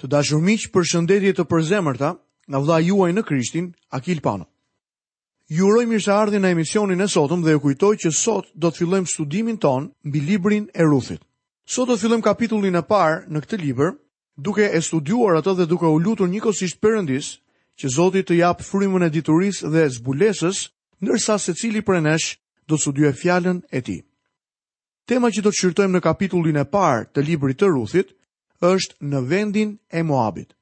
Të dashur miq, përshëndetje të përzemërta nga vlla juaj në Krishtin, Akil Pano. Ju uroj mirëseardhjen në emisionin e sotëm dhe ju kujtoj që sot do të fillojmë studimin tonë mbi librin e Ruthit. Sot do të fillojmë kapitullin e parë në këtë libër, duke e studiuar atë dhe duke u lutur njëkohësisht Perëndisë që Zoti të japë frymën e diturisë dhe zbulesës, ndërsa secili prej nesh do të studiojë fjalën e tij. Tema që do të shqyrtojmë në kapitullin e parë të librit të Ruthit është në vendin e Moabit.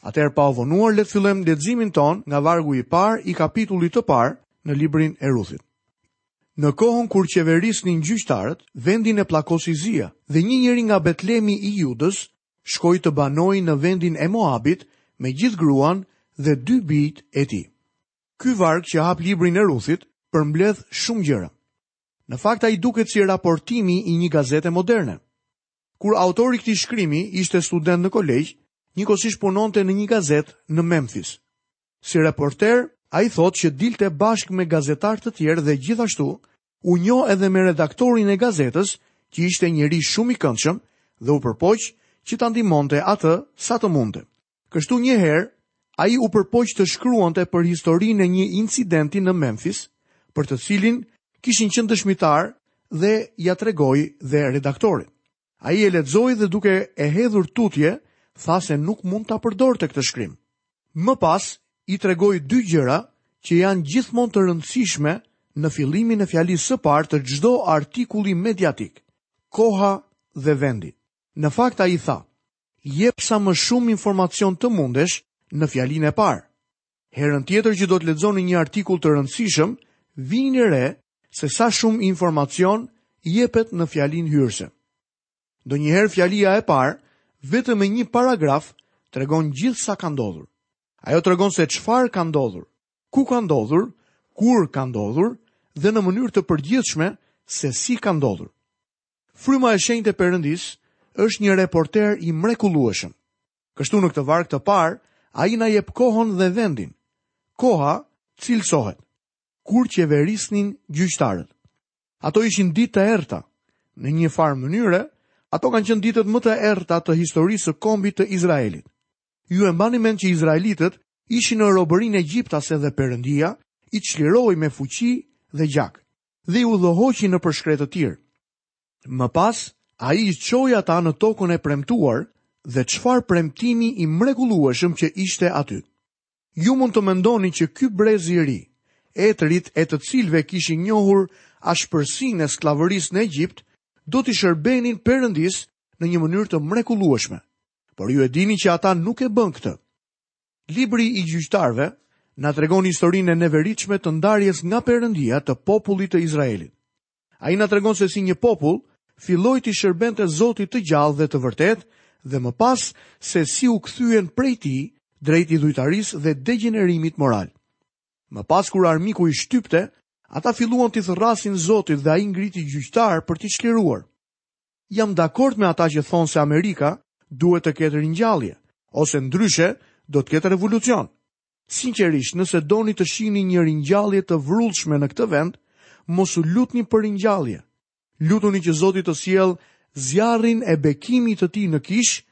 Atëherë pa u vonuar le të fillojmë leximin tonë nga vargu i parë i kapitullit të parë në librin e Ruthit. Në kohën kur qeverisnin gjyqtarët, vendin e pllakosi zia dhe një njeri nga Betlehemi i Judës shkoi të banojë në vendin e Moabit me gjithë gruan dhe dy bijtë e tij. Ky varg që hap librin e Ruthit përmbledh shumë gjëra. Në fakt ai duket si raportimi i një gazete moderne. Kur autori i këtij shkrimi ishte student në kolegj, njëkohësisht punonte në një gazetë në Memphis. Si reporter, ai thotë që dilte bashkë me gazetarë të tjerë dhe gjithashtu u njoh edhe me redaktorin e gazetës, që ishte njeri shumë i këndshëm dhe u përpoq që ta ndihmonte atë sa të mundte. Kështu një herë, ai u përpoq të shkruante për historinë e një incidenti në Memphis, për të cilin kishin qenë dëshmitar dhe ia tregoi dhe redaktorit. Ai e lexoi dhe duke e hedhur tutje, tha se nuk mund ta përdorte këtë shkrim. Më pas i tregoi dy gjëra që janë gjithmonë të rëndësishme në fillimin e fjalisë së parë të çdo artikulli mediatik: koha dhe vendi. Në fakt ai tha: Jep sa më shumë informacion të mundesh në fjalinë e parë. Herën tjetër që do të lexoni një artikull të rëndësishëm, vini re se sa shumë informacion jepet në fjalinë hyrëse. Ndonjëherë fjalia e parë vetëm me një paragraf tregon gjithë sa ka ndodhur. Ajo tregon se çfarë ka ndodhur, ku ka ndodhur, kur ka ndodhur dhe në mënyrë të përgjithshme se si ka ndodhur. Fryma e shenjtë e Perëndisë është një reporter i mrekullueshëm. Kështu në këtë varg të parë, ai na jep kohën dhe vendin. Koha cilësohet kur qeverisnin gjyqtarët. Ato ishin ditë të errëta. Në një farë mënyre, ato kanë qenë ditët më të errëta të historisë së kombit të Izraelit. Ju e mbani mend që izraelitët ishin në robërinë egjiptase dhe Perëndia i çliroi me fuqi dhe gjak. dhe i udhëhoqi nëpër shkretëtirë. Më pas, ai i çoi ata në tokën e premtuar dhe çfarë premtimi i mrekullueshëm që ishte aty. Ju mund të mendoni që ky brez i ri, etërit e të cilëve kishin njohur ashpërsinë e skllavërisë në Egjipt, do t'i shërbenin Perëndisë në një mënyrë të mrekullueshme. Por ju e dini që ata nuk e bënë këtë. Libri i Gjyqtarëve na tregon historinë e neveritshme të ndarjes nga Perëndia të popullit të Izraelit. Ai na tregon se si një popull filloi t'i shërbente Zotit të gjallë dhe të vërtetë dhe më pas se si u kthyen prej tij drejt idhujtarisë dhe degjenerimit moral. Më pas kur armiku i shtypte, ata filluan t'i thërrasin Zotit dhe ai ngriti gjyqtarë për t'i çliruar. Jam dakord me ata që thonë se Amerika duhet të ketë ringjallje, ose ndryshe do të ketë revolucion. Sinqerisht, nëse doni të shihni një ringjallje të vrullshme në këtë vend, mos u lutni për ringjallje. Lutuni që Zoti të sjellë zjarrin e bekimit të tij në kishë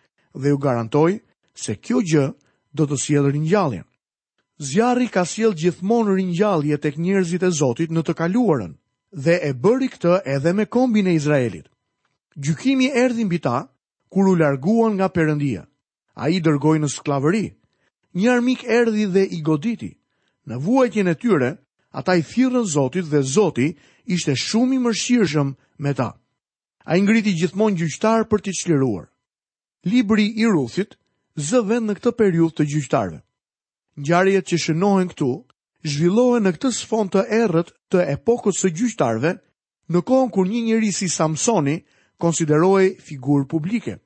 dhe ju garantoj se kjo gjë do të sjellë ringjalljen. Zjarri ka sjellë gjithmonë ringjallje tek njerëzit e Zotit në të kaluarën dhe e bëri këtë edhe me kombin e Izraelit. Gjykimi erdhi mbi ta kur u larguan nga Perëndia. Ai i dërgoi në skllavëri. Një armik erdhi dhe i goditi. Në vuajtjen e tyre, ata i thirrën Zotit dhe Zoti ishte shumë i mëshirshëm me ta. Ai ngriti gjithmonë gjyqtarë për t'i çliruar. Libri i Ruthit zë vend në këtë periudhë të gjyqtarëve. Ngjarjet që shënohen këtu zhvillohen në këtë sfond të errët të epokës së gjyqtarëve, në kohën kur një njeri si Samsoni konsiderohej figurë publike.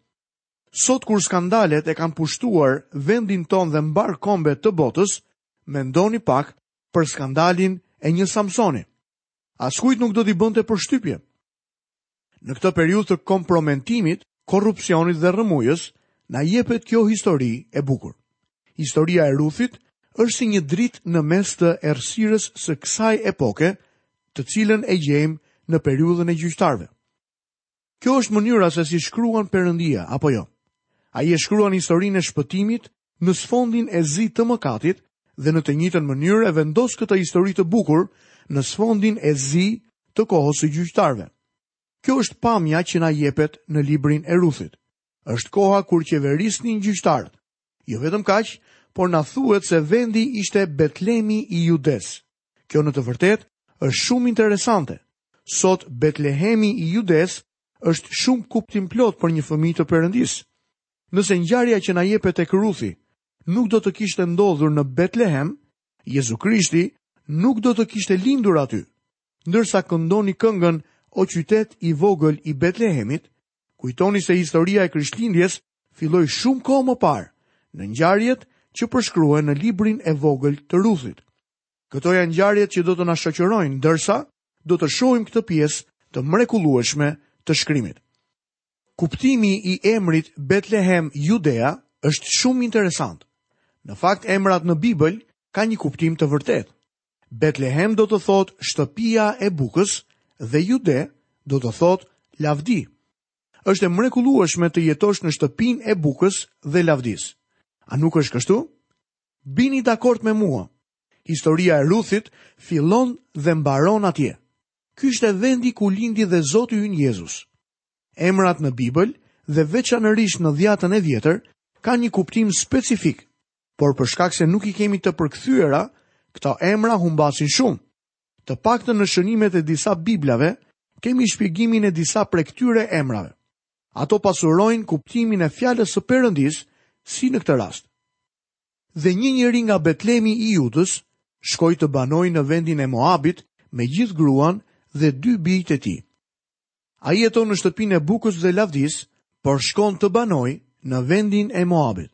Sot kur skandalet e kanë pushtuar vendin tonë dhe mbarë kombet e botës, mendoni pak për skandalin e një Samsoni. Askujt nuk do t'i bënte përshtypje. Në këtë periudhë të komprometimit, korrupsionit dhe rrëmujës, na jepet kjo histori e bukur. Historia e Ruthit është si një dritë në mes të errësirës së kësaj epoke, të cilën e gjejmë në periudhën e gjyqtarëve. Kjo është mënyra se si shkruan Perëndia apo jo. Ai e shkruan historinë e shpëtimit në sfondin e zi të mëkatit dhe në të njëjtën mënyrë e vendos këtë histori të bukur në sfondin e zi të kohës së gjyqtarëve. Kjo është pamja që na jepet në librin e Ruthit. Është koha kur qeverisnin gjyqtarët. Jo vetëm kaq, por na thuhet se vendi ishte Betlemi i Judesë. Kjo në të vërtetë është shumë interesante. Sot Betlehemi i Judesë është shumë kuptimplotë për një fëmijë të Perëndisë. Nëse ngjarja që na jepet tek Ruthi nuk do të kishte ndodhur në Betlehem, Jezu Krishti nuk do të kishte lindur aty. Ndërsa këndoni këngën O qytet i vogël i Betlehemit, Kujtoni se historia e Krishtlindjes filloi shumë kohë më parë, në ngjarjet që përshkruhen në librin e vogël të Ruthit. Këto janë ngjarjet që do të na shoqërojnë ndërsa do të shohim këtë pjesë të mrekullueshme të shkrimit. Kuptimi i emrit Betlehem Judea është shumë interesant. Në fakt emrat në Bibël kanë një kuptim të vërtetë. Betlehem do të thotë shtëpia e bukës dhe Jude do të thotë lavdi. Është e mrekullueshme të jetosh në shtëpinë e bukës dhe lavdisë. A nuk është kështu? Bini dakord me mua. Historia e Ruthit fillon dhe mbaron atje. Ky ishte vendi ku lindi dhe Zoti ynë Jezus. Emrat në Bibël dhe veçanërisht në Dhiatën e Vjetër kanë një kuptim specifik. por për shkak se nuk i kemi të përkthyera, këto emra humbasin shumë. Të paktën në shënimet e disa biblave kemi shpjegimin e disa prej këtyre emrave. Ato pasurojnë kuptimin e fjalës së Perëndisë, si në këtë rast. Dhe një njeri nga Betlemi i Judës shkoi të banojë në vendin e Moabit me gjithë gruan dhe dy bijtë e tij. Ai jeton në shtëpinë e bukës dhe lavdisë, por shkon të banojë në vendin e Moabit.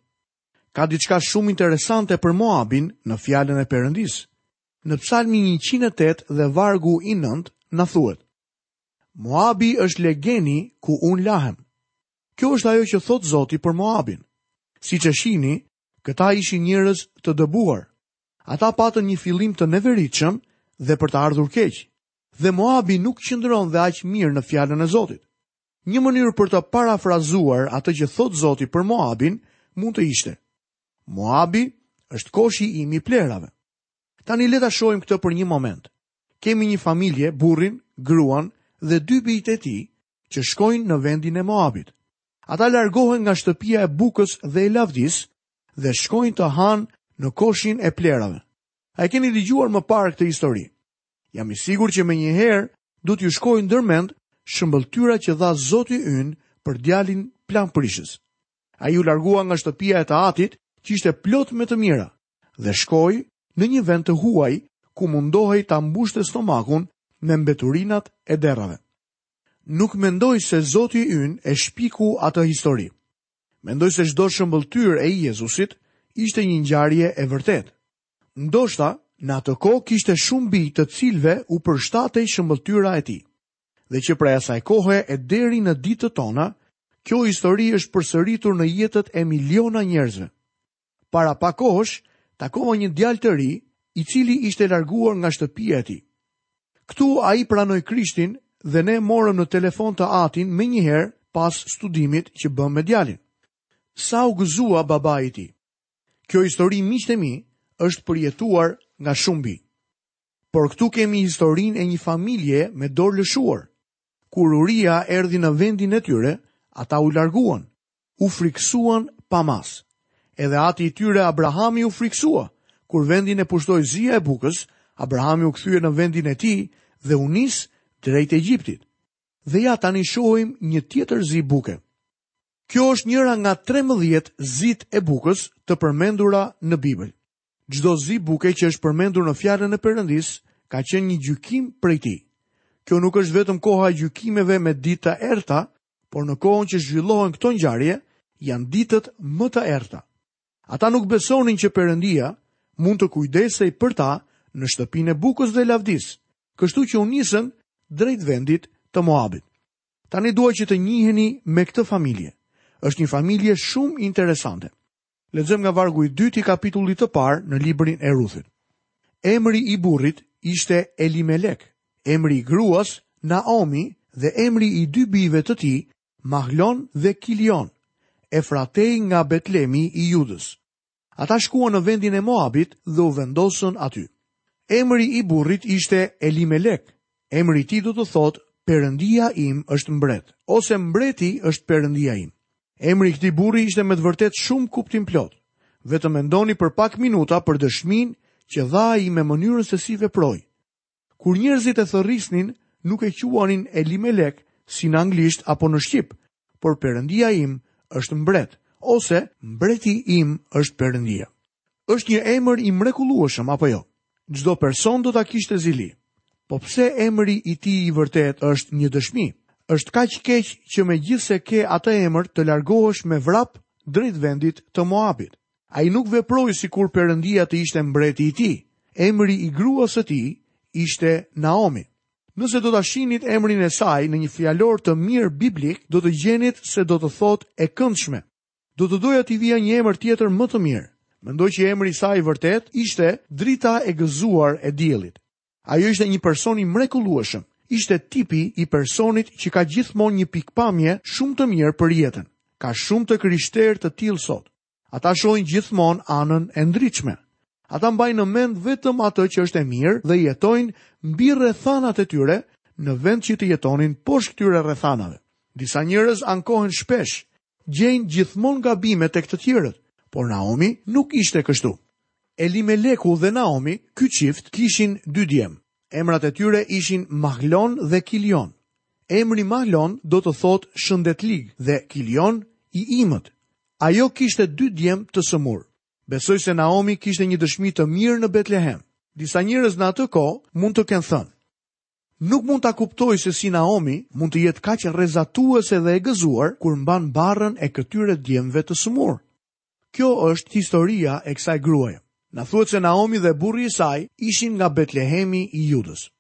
Ka diçka shumë interesante për Moabin në Fjalën e Perëndisë. Në Psalmin njëqind e tetë dhe vargu i nëntë na thuhet: Moabi është legeni ku unë lahem. Kjo është ajo që thotë Zoti për Moabin. Siç e shihni, këta ishin njerëz të dëbuar. Ata patën një fillim të neveritshëm dhe për të ardhur keq. Dhe Moabi nuk qëndron dhe aq mirë në fjalën e Zotit. Një mënyrë për të parafrazuar atë që thotë Zoti për Moabin mund të ishte, Moabi është koshi im i plehrave. Tani le ta shohim këtë për një moment. Kemi një familje, burrin, gruan dhe dy bijtë e tij që shkojnë në vendin e Moabit. Ata largohen nga shtëpia e bukës dhe e lavdisë dhe shkojnë të hanë në koshin e plehrave. A e keni dëgjuar më parë këtë histori? Jam i sigurt që menjëherë do t'ju shkojë ndër mend shëmbëlltyra që dha Zoti ynë për djalin plangprishës. Ai u largua nga shtëpia e të atit që ishte plot me të mira dhe shkoi në një vend të huaj ku mundohej ta mbushte stomakun me mbeturinat e derrave. Nuk mendoj se Zoti ynë e shpiku atë histori. Mendoj se çdo shëmbëlltyrë e Jezusit ishte një ngjarje e vërtetë. Ndoshta, në atë kohë kishte shumë bijë të cilëve u përshtatej shëmbëlltyra e tij. Dhe që prej asaj kohe e deri në ditët tona, kjo histori është përsëritur në jetët e miliona njerëzve. Para pak kohësh, takova një djalë të ri, i cili ishte larguar nga shtëpia e tij. Këtu ai pranoi Krishtin dhe ne morëm në telefon të atin menjëherë pas studimit që bëmë me djalin. Sa u gëzua babai i tij! Kjo histori miqtë e mi është përjetuar nga shumë bij. Por këtu kemi historinë e një familje me dorëlëshuar. Kur uria erdhi në vendin e tyre, ata u larguan, u frikësuan pa masë. Edhe ati i tyre Abrahami u frikësua. Kur vendin e pushtoi zia e bukës, Abrahami u kthye në vendin e tij dhe u nis drejt Egjiptit. Dhe ja tani shohim një tjetër zi buke. Kjo është njëra nga trembëdhjetë zitë e bukës të përmendura në Bibël. Çdo zi buke që është përmendur në Fjalën e Perëndisë ka qenë një gjykim prej Tij. Kjo nuk është vetëm koha e gjykimeve me ditë të errëta, por në kohën që zhvillohen këto ngjarje, janë ditët më të errëta. Ata nuk besonin që Perëndia mund të kujdesej për ta në shtëpinë e bukës dhe lavdisë, kështu që u nisën drejt vendit të Moabit. Tani dua që të njiheni me këtë familje. Është një familje shumë interesante. Lexojmë nga vargu i dytë i kapitullit të parë në librin e Ruthit. Emri i burrit ishte Elimelek, emri i gruas Naomi dhe emri i dy bijve të tij Mahlon dhe Kilion, Efratej nga Betlemi i Judës. Ata shkuan në vendin e Moabit dhe u vendosën aty. Emri i burrit ishte Elimelek. Emri i tij do të thotë Perëndia im është mbret ose mbreti është perëndia im. Emri i këtij burri ishte me të vërtetë shumë kuptimplot. Vetëm mendoni për pak minuta për dëshminë që dha ai me mënyrën se si veproi. Kur njerëzit e thërrisnin, nuk e quanin Elimelek si në anglisht apo në shqip, por Perëndia im është mbret ose mbreti im është Perëndia. Është një emër i mrekullueshëm apo jo? Çdo person do ta kishte zili. Po pse emri i tij i vërtetë është një dëshmi? Është kaq keq që megjithëse ke atë emër të largohesh me vrap drejt vendit të Moabit. Ai nuk veproi sikur Perëndia të ishte mbreti i tij. Emri i gruas së tij ishte Naomi. Nëse do ta shihnit emrin e saj në një fjalor të mirë biblik, do të gjenit se do të thotë e këndshme. Do të doja t'i vija një emër tjetër më të mirë. Mendoj që emri i saj vërtet ishte Drita e gëzuar e diellit. Ajo ishte një person i mrekullueshëm. Ishte tipi i personit që ka gjithmonë një pikëpamje shumë të mirë për jetën. Ka shumë të krishterë të tillë sot. Ata shohin gjithmonë anën e ndritshme. Ata mbajnë në mend vetëm atë që është e mirë dhe jetojnë mbi rrethanat e tyre në vend që të jetonin poshtë këtyre rrethanave. Disa njerëz ankohen shpesh, Gjejnë gjithmonë gabime tek të tjerët, por Naomi nuk ishte kështu. Elimeleku dhe Naomi, ky çift, kishin dy djem. Emrat e tyre ishin Mahlon dhe Kilion. Emri Mahlon do të thotë shëndetlig dhe Kilion i imët. Ajo kishte dy djem të sëmurë. Besoj se Naomi kishte një dëshmi të mirë në Betlehem. Disa njerëz në atë kohë mund të kenë thënë, Nuk mund ta kuptoj se si Naomi mund të jetë kaq rrezatuese dhe e gëzuar kur mban barrën e këtyre djemve të sëmurë. Kjo është historia e kësaj gruaje. Na thuhet se Naomi dhe burri i saj ishin nga Betlehemi i Judës.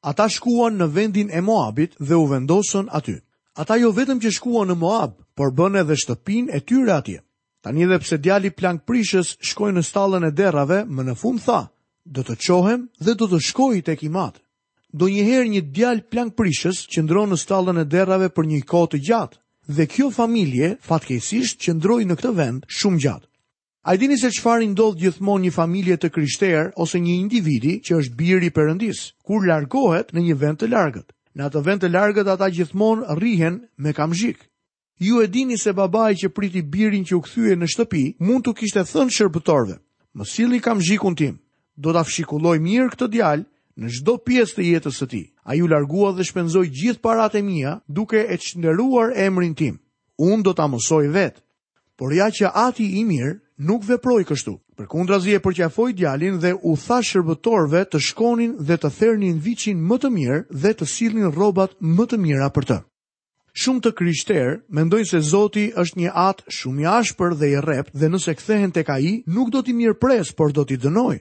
Ata shkuan në vendin e Moabit dhe u vendosën aty. Ata jo vetëm që shkuan në Moab, por bënë edhe shtëpinë e tyre atje. Tani edhe pse djali plangprishës shkoi në stallën e derrave, më në fund tha, do të çohem dhe do të shkoj tek im atë. Ndonjëherë një djalë plangprishës qëndron në stallën e derrave për një kohë të gjatë dhe kjo familje fatkeqësisht qëndroi në këtë vend shumë gjatë. A dini se çfarë i ndodh gjithmonë një familje të krishterë ose një individi që është bir i Perëndisë, kur largohet në një vend të largët? Në atë vend të largët ata gjithmonë rrihen me kamzhik. Ju e dini se babai që priti birin që u kthye në shtëpi, mund t'u kishte thënë shërbëtorëve, më sillni kamzhikun tim. Do ta fshikulloj mirë këtë djalë në çdo pjesë të jetës së tij. Ai u largua dhe shpenzoi gjithë paratë e mia duke e çnderuar emrin tim. Unë do ta mësoj vetë. Por ja që ati i mirë nuk veproi kështu. Përkundrazi e përqafoi djalin dhe u tha shërbëtorëve të shkonin dhe të thernin viçin më të mirë dhe të sillnin rrobat më të mira për të. Shumë të krishterë mendojnë se Zoti është një Atë shumë i ashpër dhe i rreptë dhe nëse kthehen tek Ai, nuk do t'i mirëpresë, por do t'i dënojë.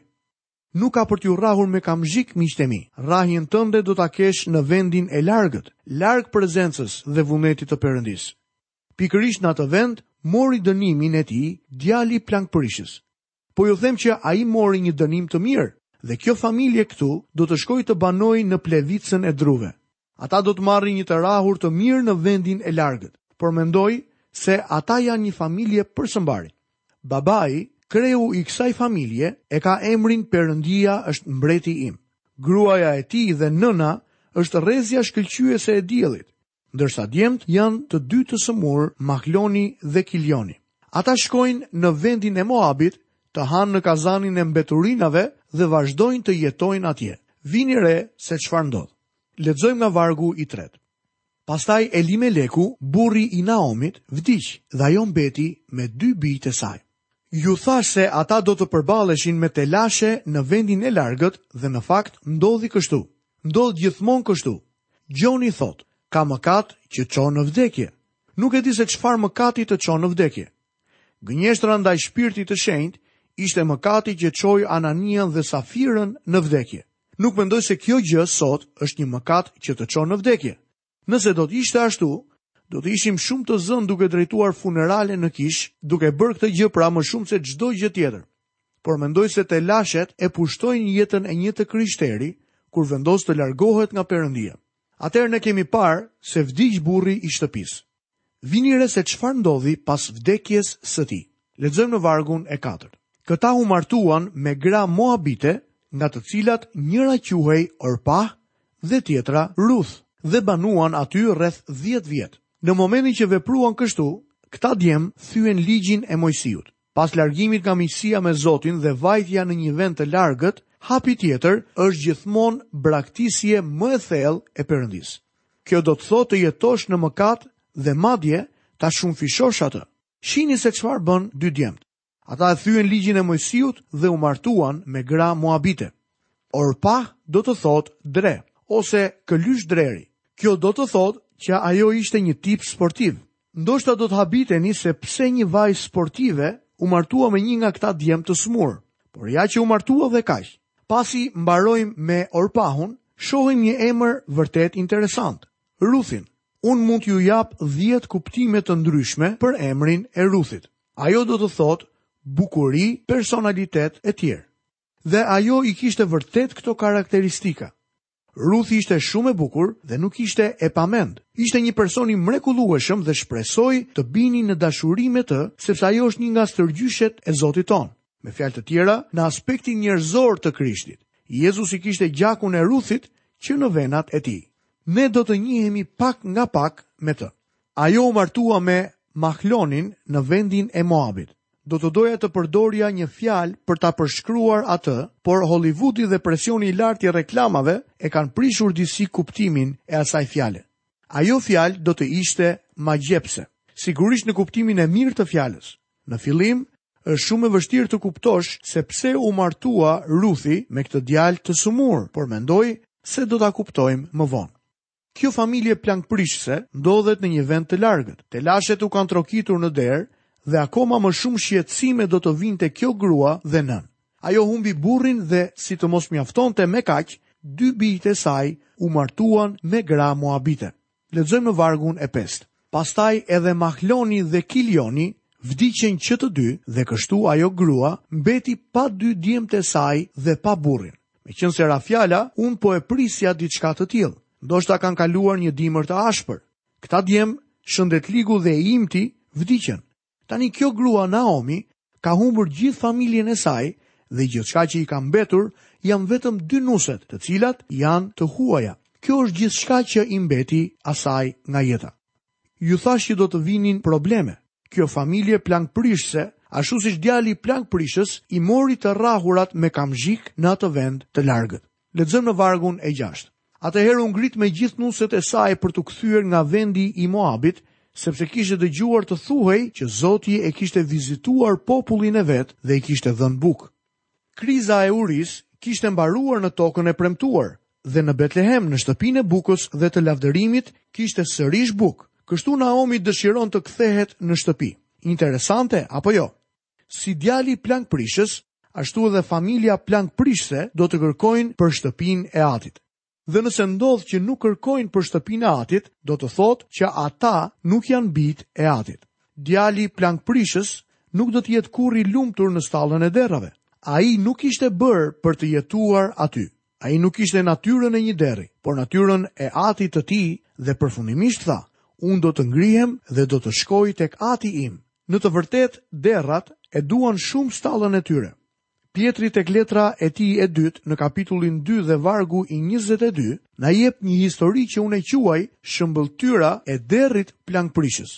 Nuk ka për t'ju rrahur me kamzhik, miqtë e mi. Rrahjen tënde do ta kesh në vendin e largët, larg prezencës dhe vullnetit të Perëndisë. Pikërisht në atë vend mori dënimin e tij djali plangprishës. Po ju them që ai mori një dënim të mirë dhe kjo familje këtu do të shkojë të banojë në plevicën e druve. Ata do të marrin një të rrahur të mirë në vendin e largët, por mendoj se ata janë një familje për së mbari. Babai, kreu i kësaj familje, e ka emrin Perëndia është mbreti im. Gruaja e tij dhe nëna është rrezja shkëlqyese e diellit. Ndërsa djemtë janë të dy të sëmurë Mahloni dhe Kilioni. Ata shkojnë në vendin e Moabit të hanë në kazanin e mbeturinave dhe vazhdojnë të jetojnë atje. Vini re se çfarë ndodh. Lexojmë nga vargu i tretë. Pastaj Elimeleku, burri i Naomit, vdiq dhe ajo mbeti me dy bijtë e saj. Ju thashë se ata do të përballeshin me telashe në vendin e largët dhe në fakt ndodhi kështu. Ndodh gjithmonë kështu. Gjoni thotë, ka mëkat që çon në vdekje. Nuk e di se çfarë mëkati të çon në vdekje. Gënjeshtra ndaj shpirtit të shenjtë ishte mëkati që çoi Ananian dhe Safirën në vdekje. Nuk mendoj se kjo gjë sot është një mëkat që të çon në vdekje. Nëse do të ishte ashtu, do të ishim shumë të zënë duke drejtuar funerale në kishë, duke bërë këtë gjë pra më shumë se çdo gjë tjetër. por mendoj se telashet e pushtojnë jetën e një të krishteri kur vendos të largohet nga Perëndia. Atëherë ne kemi parë se vdiq burri i shtëpisë. Vini re se çfarë ndodhi pas vdekjes së tij. Lexojmë në vargun e katërt. Këta u martuan me gra moabite, nga të cilat njëra quhej Orpah dhe tjetra Ruth, dhe banuan aty rreth dhjetë vjet. Në momentin që vepruan kështu, këta djem thyen ligjin e Moisiut. Pas largimit nga miqësia me Zotin dhe vajtja në një vend të largët, hapi tjetër është gjithmonë braktisje më e thellë e Perëndisë. Kjo do të thotë të jetosh në mëkat dhe madje ta shumëfishosh atë. Shihni se çfarë bënë dy djemtë. Ata e thyen ligjin e Moisiut dhe u martuan me gra moabite. Orpah do të thotë dre ose këlysh dreri. Kjo do të thotë që ajo ishte një tip sportiv. Ndoshta do të habiteni se pse një vajzë sportive u martua me një nga këta djem të smurë. Por ja që u martua dhe kaq. Pasi mbarojmë me Orpahun, shohim një emër vërtet interesant, Ruthin. Unë mund t'ju jap 10 kuptime të ndryshme për emrin e Ruthit. Ajo do të thotë bukuri, personalitet e tjera. Dhe ajo i kishte vërtet këto karakteristika. Ruth ishte shumë e bukur dhe nuk ishte e pamend. Ishte një person i mrekullueshëm dhe shpresoj të bini në dashuri me të, sepse ajo është një nga stërgjyshet e Zotit tonë. Me fjalë të tjera, në aspektin njerëzor të Krishtit, Jezusi kishte gjakun e Ruthit që në venat e tij. Ne do të njihemi pak nga pak me të. Ajo u martua me Mahlonin në vendin e Moabit. Do të doja të përdorja një fjalë për ta përshkruar atë, por Hollivudi dhe presioni i lartë i reklamave e kanë prishur disi kuptimin e asaj fjale. Ajo fjalë do të ishte magjepse. Sigurisht në kuptimin e mirë të fjalës. Në fillim, është shumë e vështirë të kuptosh se pse u martua Ruthi me këtë djalë të sëmurë, por mendoj se do ta kuptojmë më vonë. Kjo familje plangprishëse ndodhet në një vend të largët. Telashet u kanë trokitur në derë dhe akoma më shumë shqetësime do të vuante kjo grua dhe nënë. Ajo humbi burrin dhe, si të mos mjaftonte me kaq, dy bijtë e saj u martuan me gra moabite. Lexojmë në vargun e pestë. Pastaj edhe Mahloni dhe Kilioni vdiqën që të dy dhe kështu ajo grua mbeti pa dy djemtë e saj dhe pa burrin. Meqenëse ra fjala, unë po e prisja diçka të tillë. Ndoshta kanë kaluar një dimër të ashpër. Këta djem, Shëndetligu dhe i imti, vdiqën. Tani kjo grua Naomi ka humbur gjithë familjen e saj dhe gjithçka që i ka mbetur janë vetëm dy nuset, të cilat janë të huaja. Kjo është gjithçka që i mbeti asaj nga jeta. Ju thash që do të vinin probleme. Kjo familje plangprishëse, ashtu siç djali plangprishës i mori të rrahurat me kamzhik në atë vend të largët. Lexojmë në vargun e gjashtë. Atëherë u ngrit me gjithë nuset e saj për t'u kthyer nga vendi i Moabit, sepse kishte dëgjuar të thuhej që Zoti e kishte vizituar popullin e vet dhe i kishte dhënë bukë. Kriza e urisë kishte mbaruar në tokën e premtuar dhe në Betlehem në shtëpinë e bukës dhe të lavdërimit kishte sërish bukë. Kështu Naomi dëshiron të kthehet në shtëpi. Interesante apo jo? Si djali plangprishës, ashtu edhe familja plangprishëse do të kërkojnë për shtëpinë e atit. Dhe nëse ndodh që nuk kërkojnë për shtëpinë e atit, do të thotë që ata nuk janë bijtë e atit. Djali plangprishës nuk do të jetë kurrë i lumtur në stallën e derrave. Ai nuk ishte bërë për të jetuar aty. Ai nuk kishte natyrën e një derri, por natyrën e Atit të tij dhe përfundimisht tha, Unë do të ngrihem dhe do të shkoj tek Ati im. Në të vërtetë, derrat e duan shumë stallën e tyre. Pjetri tek letra e tij e dytë në kapitullin dy dhe vargu i njëzet e dy na jep një histori që unë e quaj shëmbëlltyra e derrit plangprishës.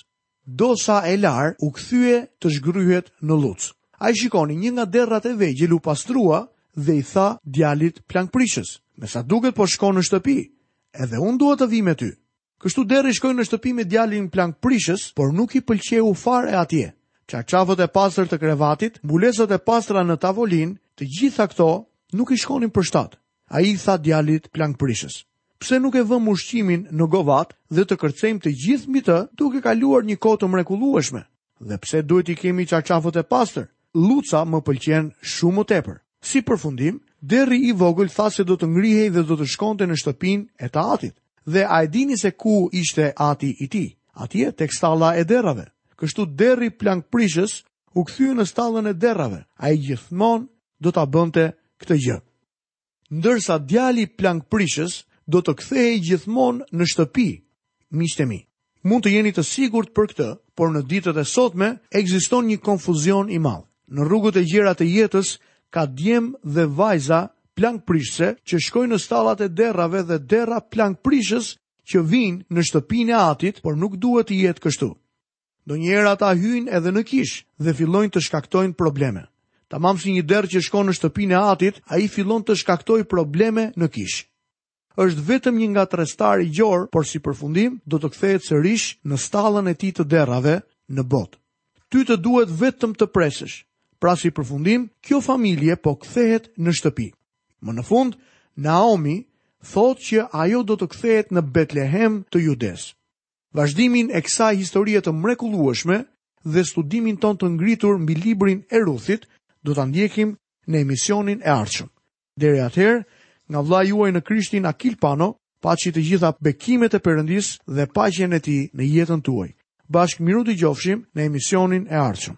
Dosa e larë u kthye të zhgryhet në llucë. A e shikoni një nga derrat e vegjël u pastrua dhe i tha djalit plangprishës, me sa duket po shkon në shtëpi, edhe unë dua të vij me ty. Kështu derri shkoi në shtëpi me djalin plangprishës, por nuk i pëlqeu fare atje. Çarçafët e pastër të krevatit, mbulesat e pastra në tavolinë, të gjitha këto nuk i shkonin për shtat. Ai i tha djalit plangprishës, Pse nuk e vëmë ushqimin në govatë dhe të kërcejmë të gjithë mbi të duke kaluar një kohë të mrekullueshme? Dhe pse duhet t'i kemi çarçafët e pastër? Lluca më pëlqen shumë më tepër. Si përfundim, derri i vogël tha se do të ngrihej dhe do të shkonte në shtëpinë e të atit. Dhe a e dini se ku ishte ati i tij? Atje tek stalla e derrave. Kështu derri plangprishës u kthye në stallën e derrave. Ai gjithmonë do ta bënte këtë gjë. Ndërsa djali plangprishës do të kthehej gjithmonë në shtëpi, miqtë e mi. Mund të jeni të sigurt për këtë, por në ditët e sotme ekziston një konfuzion i madh. Në rrugët e gjera të jetës ka djem dhe vajza plangprishëse që shkojnë në stallat e derrave dhe derra plangprishës që vijnë në shtëpinë e atit, por nuk duhet të jetë kështu. Ndonjëherë ata hyjnë edhe në kishë dhe fillojnë të shkaktojnë probleme. Tamam si një derr që shkon në shtëpinë e atit, ai fillon të shkaktojë probleme në kishë. Është vetëm një ngatërrestar i gjorë, por si përfundim do të kthehet sërish në stallën e tij të derrave në botë. Ty të duhet vetëm të presësh. Pra si përfundim, kjo familje po kthehet në shtëpi. Më në fund, Naomi thotë që ajo do të kthehet në Betlehem të Judesë. Vazhdimin e kësaj historie të mrekullueshme dhe studimin tonë të ngritur mbi librin e Ruthit do ta ndjekim në emisionin e ardhshëm. Deri atëherë, nga vëllai juaj në Krishtin Akil Pano, paçi të gjitha bekimet e Perëndisë dhe paqen e tij në jetën tuaj. Bashkë mirudëgjofshim në emisionin e ardhshëm.